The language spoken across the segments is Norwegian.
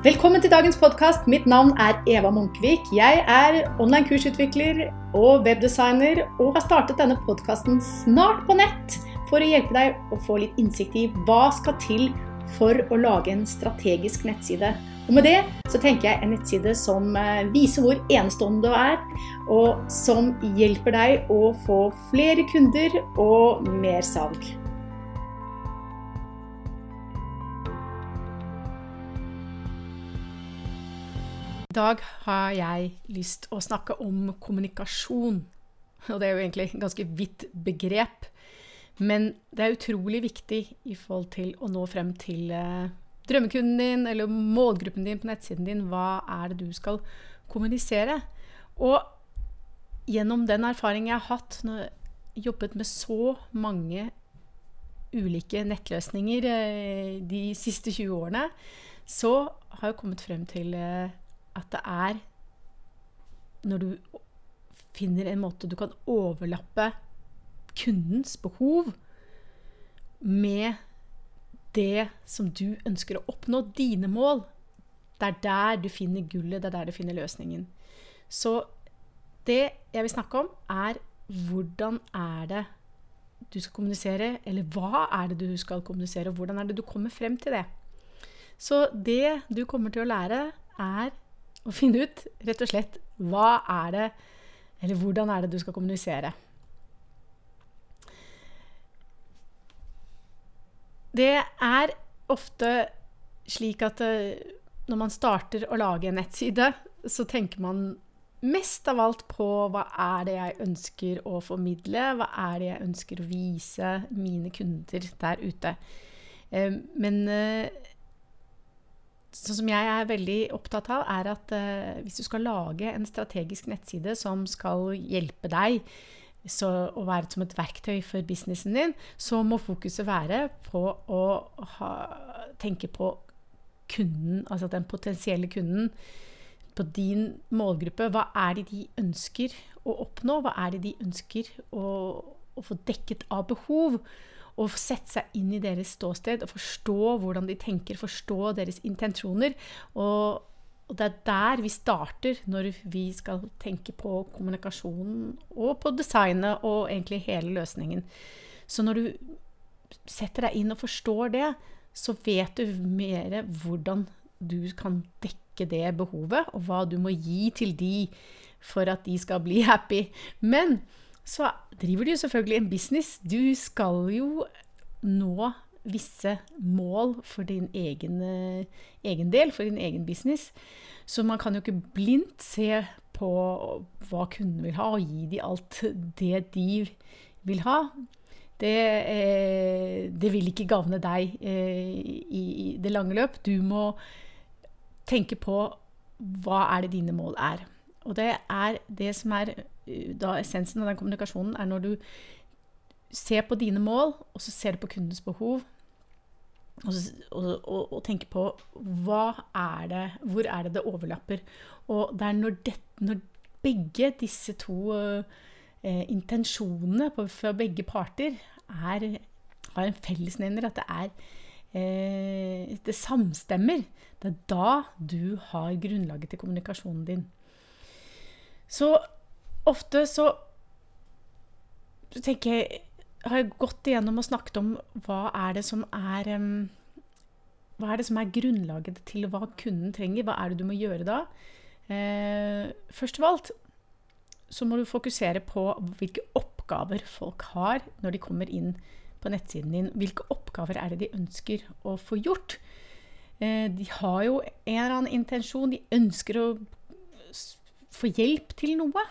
Velkommen til dagens podkast. Mitt navn er Eva Munkvik. Jeg er online-kursutvikler og webdesigner og har startet denne podkasten snart på nett for å hjelpe deg å få litt innsikt i hva skal til for å lage en strategisk nettside. Og med det så tenker jeg en nettside som eh, viser hvor enestående du er, og som hjelper deg å få flere kunder og mer salg. I dag har jeg lyst å snakke om kommunikasjon. Og det er jo egentlig et ganske vidt begrep. Men det er utrolig viktig i forhold til å nå frem til eh, drømmekunden din eller målgruppen din på nettsiden din. Hva er det du skal kommunisere? Og gjennom den erfaringen jeg har hatt når jeg har jobbet med så mange ulike nettløsninger eh, de siste 20 årene, så har jeg kommet frem til eh, at det er når du finner en måte du kan overlappe kundens behov med det som du ønsker å oppnå, dine mål. Det er der du finner gullet, det er der du finner løsningen. Så det jeg vil snakke om, er hvordan er det du skal kommunisere, eller hva er det du skal kommunisere, og hvordan er det du kommer frem til det. Så det du kommer til å lære, er og finne ut rett og slett hva er det Eller hvordan er det du skal kommunisere. Det er ofte slik at eh, når man starter å lage en nettside, så tenker man mest av alt på hva er det jeg ønsker å formidle, hva er det jeg ønsker å vise mine kunder der ute. Eh, men eh, sånn som jeg er veldig opptatt av, er at eh, hvis du skal lage en strategisk nettside som skal hjelpe deg så, å være som et verktøy for businessen din, så må fokuset være på å ha, tenke på kunden, altså den potensielle kunden, på din målgruppe. Hva er det de ønsker å oppnå? Hva er det de ønsker å, å få dekket av behov? Og sette seg inn i deres ståsted og forstå hvordan de tenker, forstå deres intensjoner. Og, og, det er der vi starter når vi skal tenke på kommunikasjonen og på designet og egentlig hele løsningen. Så når du setter deg inn og forstår det, så vet du mer hvordan du kan dekke det behovet, og hva du må gi til de for at de skal bli happy. Men så driver du jo selvfølgelig en business. Du skal jo nå visse mål for din egen, eh, egen, del, for din egen business. Så man kan jo ikke blindt se på hva kunden vil ha, og gi dem alt det de vil ha. Det, eh, det vil ikke gagne deg eh, i, i det lange løp. Du må tenke på hva er det dine mål er. Og det er det som er da essensen av den kommunikasjonen, er når du ser på dine mål, og så ser du på kundens behov, og, og, og, og tenker på er det, hvor er det det overlapper. Og det er når, det, når begge disse to eh, intensjonene på, fra begge parter er, har en fellesnevner, at det er eh, det samstemmer, det er da du har grunnlaget til kommunikasjonen din. Så ofte så tenker jeg har jeg gått igjennom og snakket om hva er det som er um, Hva er det som er grunnlaget til hva kunden trenger? Hva er det du må gjøre da? Eh, først av alt så må du fokusere på hvilke oppgaver folk har når de kommer inn på nettsiden din. Hvilke oppgaver er det de ønsker å få gjort? Eh, de har jo en eller annen intensjon. De ønsker å få hjelp til noe.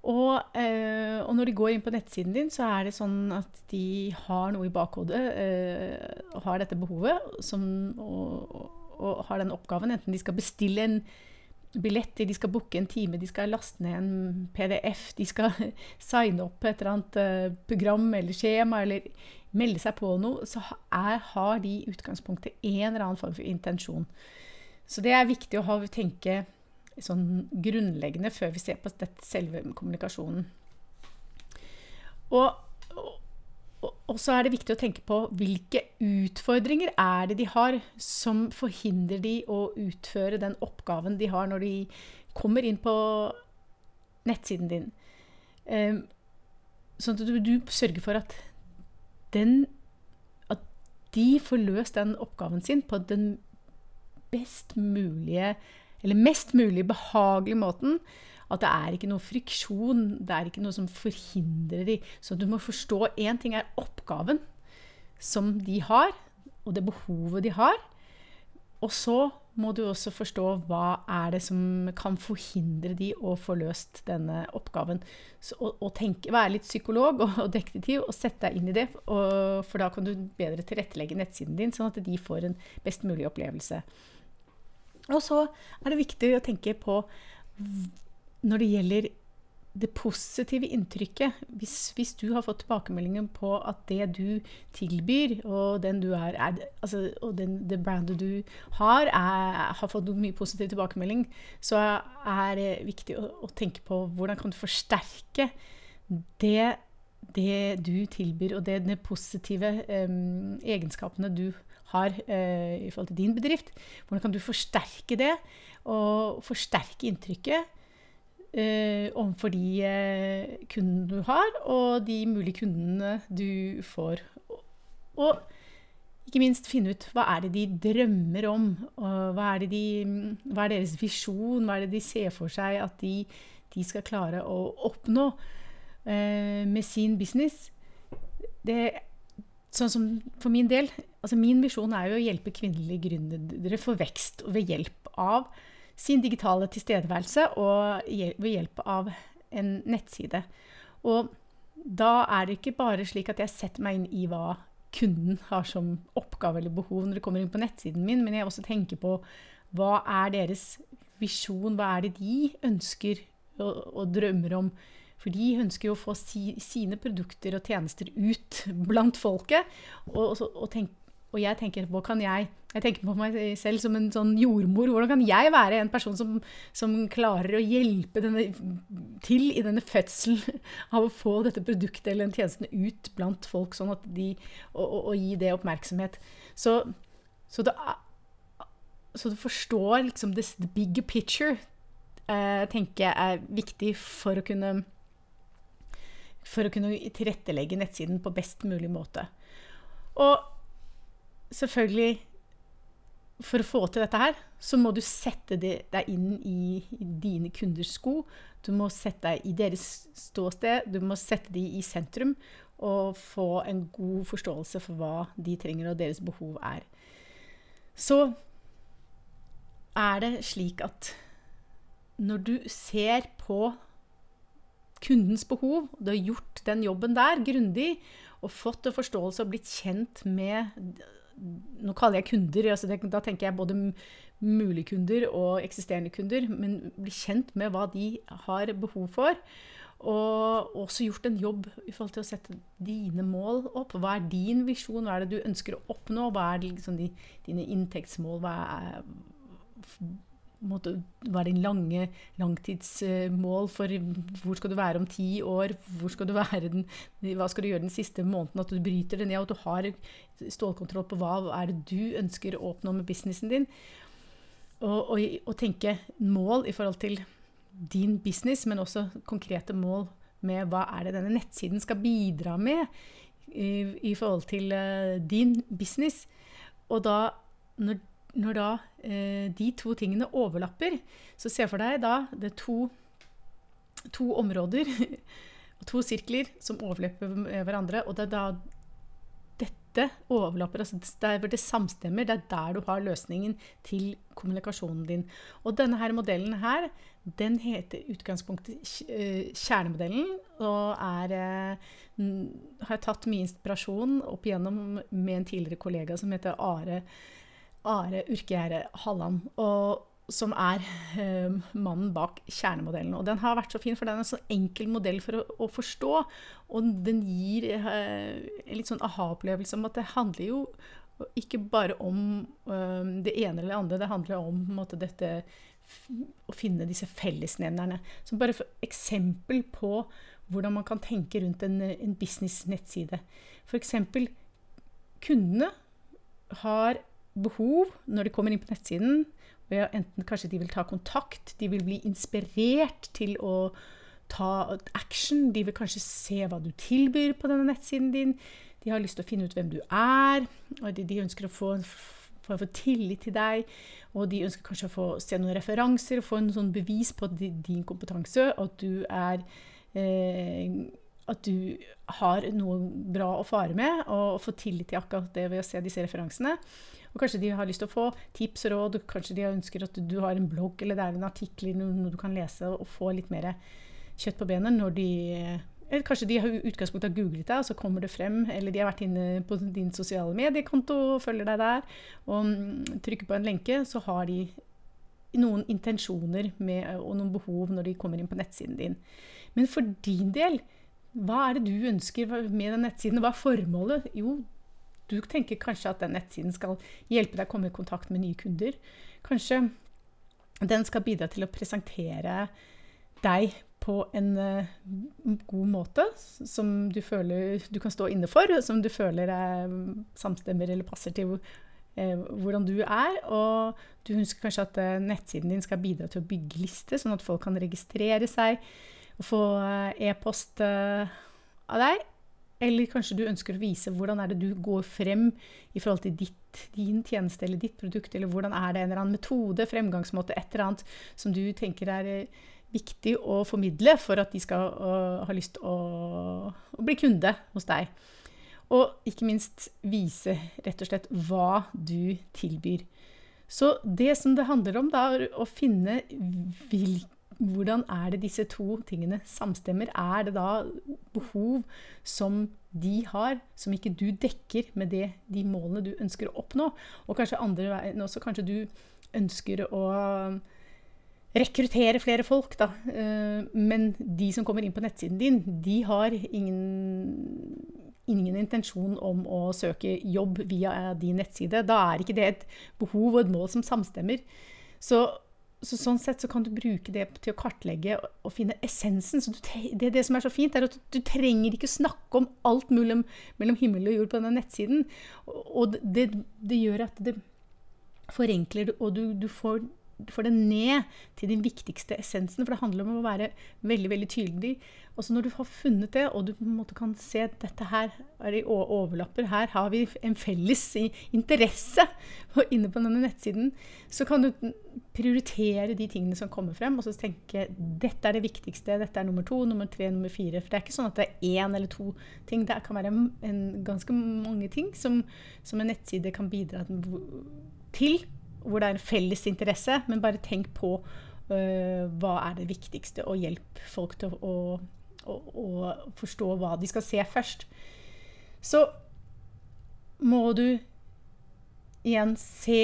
Og, eh, og, når de går inn på nettsiden din, så er det sånn at de har noe i bakhodet eh, og har dette behovet som, og, og, har den oppgaven. Enten de skal bestille en billett, de skal booke en time, de skal laste ned en PDF, de skal signe opp et eller annet eh, program eller skjema eller melde seg på noe, så er, har de i utgangspunktet en eller annen form for intensjon. Så det er viktig å ha, tenke sånn grunnleggende før vi ser på dette selve kommunikasjonen. Og, og, og så er det viktig å tenke på hvilke utfordringer er det de har som forhindrer de å utføre den oppgaven de har når de kommer inn på nettsiden din. Um, sånn at du, du, sørger for at den At de får løst den oppgaven sin på den best mulige eller mest mulig behagelig måten. At det er ikke noe friksjon, det er ikke noe som forhindrer de. Så du må forstå én ting er oppgaven som de har, og det behovet de har. Og så må du også forstå hva er det som kan forhindre de å få løst denne oppgaven. Så, og, og tenke, Være litt psykolog og, og, detektiv og sette deg inn i det. Og, for da kan du bedre tilrettelegge nettsiden din, sånn at de får en best mulig opplevelse. Og så er det viktig å tenke på når det gjelder det positive inntrykket hvis, hvis, du har fått tilbakemeldingen på at det du tilbyr, og den du er, er altså, og den, det brandet du har, er, har fått mye positiv tilbakemelding, så er det viktig å, å tenke på hvordan kan du forsterke det, det du tilbyr, og det, de positive um, egenskapene du har uh, i forhold til din bedrift. Hvordan kan du forsterke det, og forsterke inntrykket? eh, overfor de eh, kundene du har, og de mulige kundene du får. Og, ikke minst finne ut hva er det de drømmer om. Hva er, de, hva er, deres visjon? Hva er det de ser for seg at de, de skal klare å oppnå eh, med sin business? Det, sånn som for min del altså Min visjon er jo å hjelpe kvinnelige gründere for vekst ved hjelp av sin digitale tilstedeværelse og ved hjelp av en nettside. Og da er det ikke bare slik at jeg setter meg inn i hva kunden har som oppgave eller behov når det kommer inn på nettsiden min, men jeg også tenker på hva er deres visjon, hva er det de ønsker og, og drømmer om. For de ønsker jo å få si, sine produkter og tjenester ut blant folket. Og, og, og tenk, og jeg tenker hva kan jeg Jeg tenker på meg selv som en sånn jordmor. Hvordan kan jeg være en person som, som klarer å hjelpe denne, til i denne fødselen av å få dette produktet eller den tjenesten ut blant folk, sånn at de, og, og, og gi det oppmerksomhet. Så, så, da, så du forstår liksom this, the picture, eh, tenker jeg er viktig for å kunne for å kunne tilrettelegge nettsiden på best mulig måte. Og selvfølgelig For å få til dette her, så må du sette deg inn i, dine kunders sko. Du må sette deg i deres ståsted, du må sette dem i sentrum og få en god forståelse for hva de trenger og deres behov er. Så er det slik at når du ser på kundens behov, du har gjort den jobben der grundig, og fått en forståelse og blitt kjent med nå kaller jeg kunder, altså det, da tenker jeg både mulige kunder og eksisterende kunder. Men bli kjent med hva de har behov for. Og også gjort en jobb i forhold til å sette dine mål opp. Hva er din visjon? Hva er det du ønsker å oppnå? Hva er liksom de, dine inntektsmål? Hva er hva er din lange langtidsmål for hvor skal du være om ti år? Skal den, hva skal du gjøre den siste måneden? At du bryter det ned, og at du har stålkontroll på hva er det du ønsker å oppnå med businessen din. Og, og, og tenke mål i forhold til din business, men også konkrete mål med hva er det denne nettsiden skal bidra med i, i forhold til uh, din business. Og da, når når da eh, de to tingene overlapper, så se for deg da det er to, to områder, to sirkler, som overlapper hverandre. Og det er da dette overlapper, altså der hvor det samstemmer, det er der du har løsningen til kommunikasjonen din. Og denne her modellen her, den heter utgangspunktet eh, kjernemodellen, og er, eh, har tatt mye inspirasjon opp igjennom med en tidligere kollega som heter Are Are Urkegjerde Halland. Og, som er eh, mannen bak kjernemodellen. Og den har vært så fin, for den er en så enkel modell for å, å forstå. Og den gir eh, en litt sånn aha-opplevelse om at det handler jo ikke bare om eh, det ene eller det andre. Det handler om måte, dette å finne disse fellesnevnerne. Som bare for eksempel på hvordan man kan tenke rundt en, en business-nettside. F.eks. kundene har behov når de kommer inn på nettsiden. og Enten kanskje de vil ta kontakt, de vil bli inspirert til å ta action. De vil kanskje se hva du tilbyr på denne nettsiden din. De har lyst til å finne ut hvem du er. og De, de ønsker å få, få, få, tillit til deg. Og de ønsker kanskje å få se noen referanser få en sånn bevis på din kompetanse. At du er eh, at du har noe bra å fare med, og få tillit til akkurat det ved å se disse referansene. Og kanskje de har lyst til å få tips og råd, kanskje de ønsker at du har en blogg eller det er en artikkel noe du kan lese og få litt mer kjøtt på benet når de eller kanskje de har utgangspunkt har googlet deg, og så kommer det frem. Eller de har vært inne på din sosiale mediekonto og følger deg der. Og mm, trykker på en lenke, så har de noen intensjoner med, og noen behov når de kommer inn på nettsiden din. Men for din del, hva er det du ønsker med den nettsiden? Hva er formålet? Jo, du tenker kanskje at den nettsiden skal hjelpe deg å komme i kontakt med nye kunder. Kanskje den skal bidra til å presentere deg på en uh, god måte som du føler du kan stå inne for, som du føler er samstemmer eller passer til uh, hvordan du er. Og du ønsker kanskje at nettsiden din skal bidra til å bygge lister, sånn at folk kan registrere seg og få e-post av deg. Eller kanskje du ønsker å vise hvordan er det du går frem i forhold til ditt, din tjeneste eller ditt produkt, eller hvordan er det en eller annen metode, fremgangsmåte, et eller annet som du tenker er viktig å formidle for at de skal uh, ha lyst å, å, bli kunde hos deg. Og ikke minst vise rett og slett hva du tilbyr. Så det som det handler om, da, er å finne hvil, hvordan er det disse to tingene samstemmer. Er det da behov som de har, som ikke du dekker med det, de målene du ønsker å oppnå? Og kanskje andre veien også, kanskje du ønsker å rekruttere flere folk, da. Eh, men de som kommer inn på nettsiden din, de har ingen, ingen intensjon om å søke jobb via din nettside. Da er ikke det et behov og et mål som samstemmer. Så, så sånn sett så kan du bruke det til å kartlegge og finne essensen. Så det, det, som er så fint, er at du trenger ikke snakke om alt mulig mellom himmel og jord på denne nettsiden. Og det, det gjør at det forenkler, og du, du får får det ned til den viktigste essensen. For det handler om å være veldig veldig tydelig. Og så når du har funnet det, og du på en måte kan se at dette her er det overlapper, her har vi en felles interesse og inne på denne nettsiden, så kan du prioritere de tingene som kommer frem, og så tenke dette er det viktigste, dette er nummer to, nummer tre, nummer fire. For det er ikke sånn at det er én eller to ting. Det kan være en, ganske mange ting som, som en nettside kan bidra til hvor det er en felles interesse, men bare tenk på uh, hva er det viktigste, og hjelp folk til å, å, å, forstå hva de skal se først. Så må du igjen se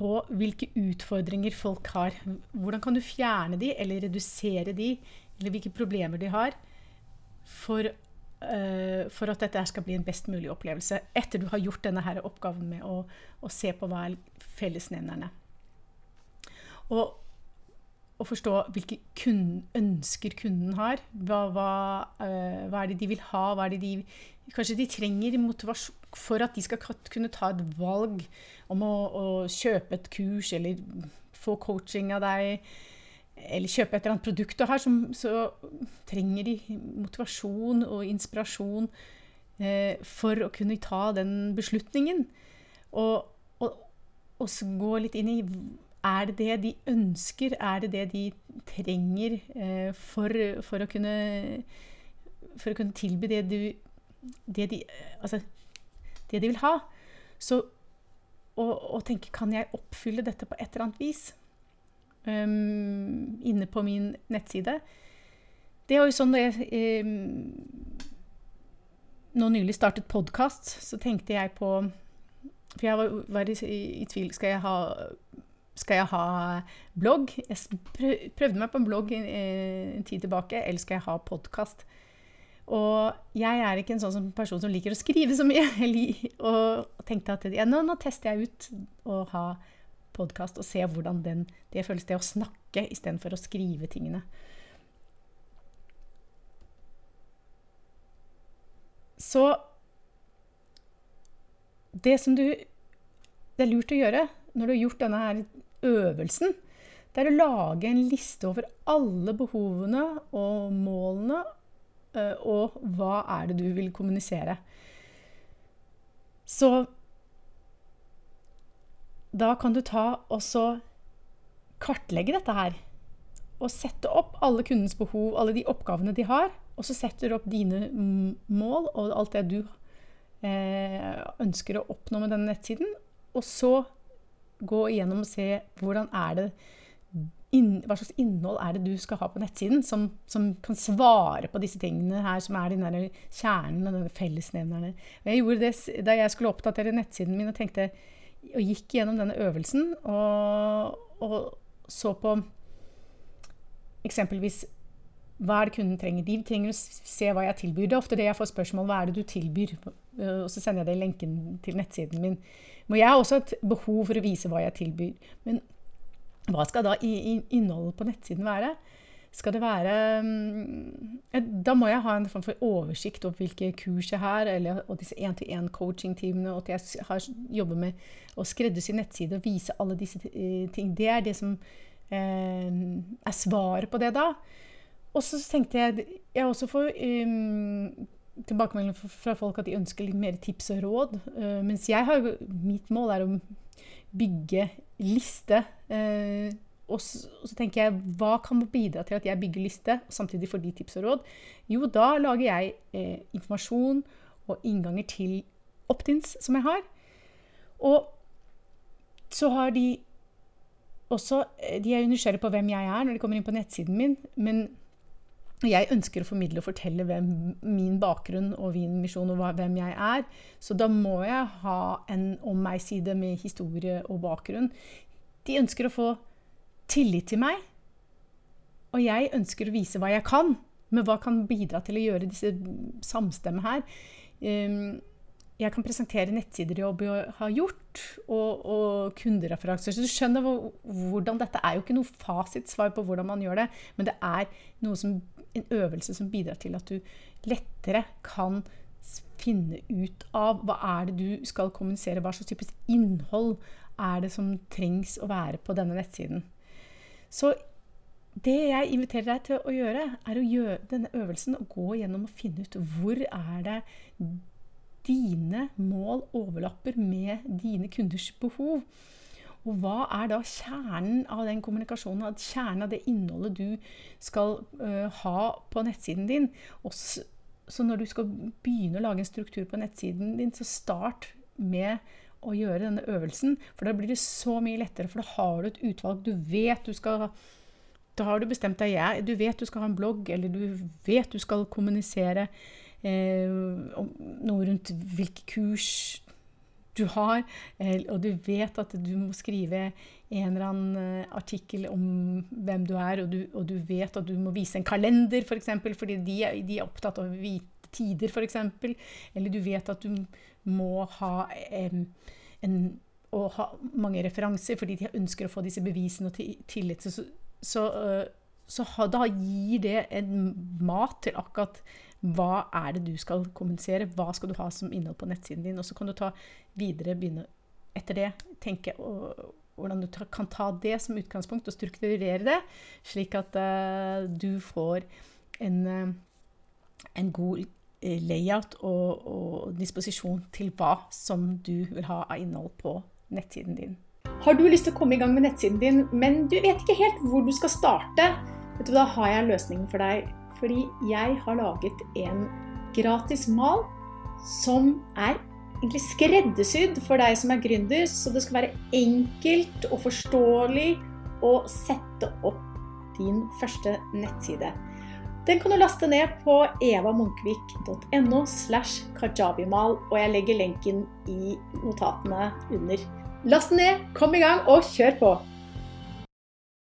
på hvilke utfordringer folk har. Hvordan kan du fjerne de, eller redusere de, eller hvilke problemer de har, for for at dette skal bli en best mulig opplevelse. Etter du har gjort denne her oppgaven med å, å se på hva er fellesnevnerne. Og å forstå hvilke kun, ønsker kunden har. Hva, hva, uh, hva, er det de vil ha? Hva er det de, kanskje de trenger motivasjon for at de skal kunne ta et valg om å, å kjøpe et kurs eller få coaching av deg eller kjøpe et eller annet produkt du har, så trenger de motivasjon og inspirasjon eh, for å kunne ta den beslutningen. Og, og, og gå litt inn i er det det de ønsker? Er det det de trenger eh, for, for, å kunne, for, å kunne tilby det, du, det, de, altså, det de vil ha? Så å tenke kan jeg oppfylle dette på et eller annet vis? Um, inne på min nettside. Det er jo sånn når jeg um, nå nylig startet podkast, så tenkte jeg på For jeg var, var i, i, tvil skal jeg, ha, skal jeg ha blogg. Jeg prøvde meg på en blogg en, en tid tilbake. Eller skal jeg ha podkast? Og jeg er ikke en sånn person som liker å skrive så mye. Og tenkte at ja, nå, nå, tester jeg ut å ha podkast og se hvordan den, det føles, det å snakke istedenfor å skrive tingene. Så det som du Det er lurt å gjøre når du har gjort denne her øvelsen, det er å lage en liste over alle behovene og målene, eh, og hva er det du vil kommunisere. Så da kan du ta og så kartlegge dette her. Og sette opp alle kundens behov, alle de oppgavene de har. Og så setter du opp dine mål og alt det du eh, ønsker å oppnå med denne nettsiden. Og så gå igjennom og se det inn, hva slags innhold er det du skal ha på nettsiden som, som kan svare på disse tingene her, som er den kjernen og denne fellesnevnerne. Jeg gjorde det da jeg skulle oppdatere nettsiden min og tenkte og gikk gjennom denne øvelsen og, og så på eksempelvis hva er det kunden trenger? De trenger å se hva jeg tilbyr. Det er ofte det jeg får spørsmål hva er det du tilbyr. Og så sender jeg det i lenken til nettsiden min. Men jeg har også et behov for å vise hva jeg tilbyr. Men hva skal da innholdet på nettsiden være? Skal det være mm, Da må jeg ha en form for oversikt over hvilke kurs jeg har, eller, og disse én-til-én-coaching-teamene, og at jeg har, jobber med å skreddersy nettside og vise alle disse eh, ting. Det er det som eh, er svaret på det da. Og så tenkte jeg Jeg også får um, tilbakemelding fra folk at de ønsker litt mer tips og råd. Uh, mens jeg har, mitt mål er å bygge liste. Uh, og så, og så, tenker jeg hva kan bidra til at jeg bygger liste, og samtidig får de tips og råd? Jo, da lager jeg eh, informasjon og innganger til opt-ins som jeg har. Og så har de også De er nysgjerrige på hvem jeg er når de kommer inn på nettsiden min. men jeg ønsker å formidle og fortelle hvem min bakgrunn og min misjon og hvem jeg er. Så da må jeg ha en om meg-side med historie og bakgrunn. De ønsker å få tillit til meg, og jeg ønsker å vise hva jeg kan. Men hva kan bidra til å gjøre disse samstemmene her? Um, jeg kan presentere nettsider jeg har gjort, og, og kundereferanser. Så du skjønner hvordan dette er jo ikke noe fasitsvar på hvordan man gjør det, men det er som en øvelse som bidrar til at du lettere kan finne ut av hva er det du skal kommunisere, hva slags type innhold er det som trengs å være på denne nettsiden. Så det jeg inviterer deg til å gjøre, er å gjøre denne øvelsen og gå gjennom og finne ut hvor er det dine mål overlapper med dine kunders behov. Og hva er da kjernen av den kommunikasjonen, kjernen av det innholdet du skal uh, ha på nettsiden din? Og så, så når du skal begynne å lage en struktur på nettsiden din, så start med å gjøre denne øvelsen. For da blir det så mye lettere, for da har du et utvalg. Du vet du skal Da har du bestemt deg. Ja, du vet du skal ha en blogg, eller du vet du skal kommunisere eh, noe rundt hvilke kurs du har, eh, og du vet at du må skrive en eller annen eh, artikkel om hvem du er, og du, og du vet at du må vise en kalender, f.eks., for fordi de, de, er opptatt av å vite tider, f.eks., eller du vet at du må ha en, en og ha mange referanser fordi de ønsker å få disse bevisene og tillit. Så, så, eh, så, da gir det en mat til akkurat hva er det du skal kommunisere? Hva skal du ha som innhold på nettsiden din? Og så kan du ta videre, begynne etter det, tenke og, hvordan du ta, kan ta det som utgangspunkt og strukturere det, slik at uh, du får en, uh, en god layout og, og, disposisjon til hva som du vil ha av innhold på nettsiden din. Har du lyst til å komme i gang med nettsiden din, men du vet ikke helt hvor du skal starte? Vet du, Da har jeg løsningen for deg fordi jeg har laget en gratis mal som er egentlig skreddersydd for deg som er gründer, så det skal være enkelt og forståelig å sette opp din første nettside. Den kan du laste ned på evamunkvik.no og jeg legger lenken i notatene under. Last den ned, kom i gang og kjør på!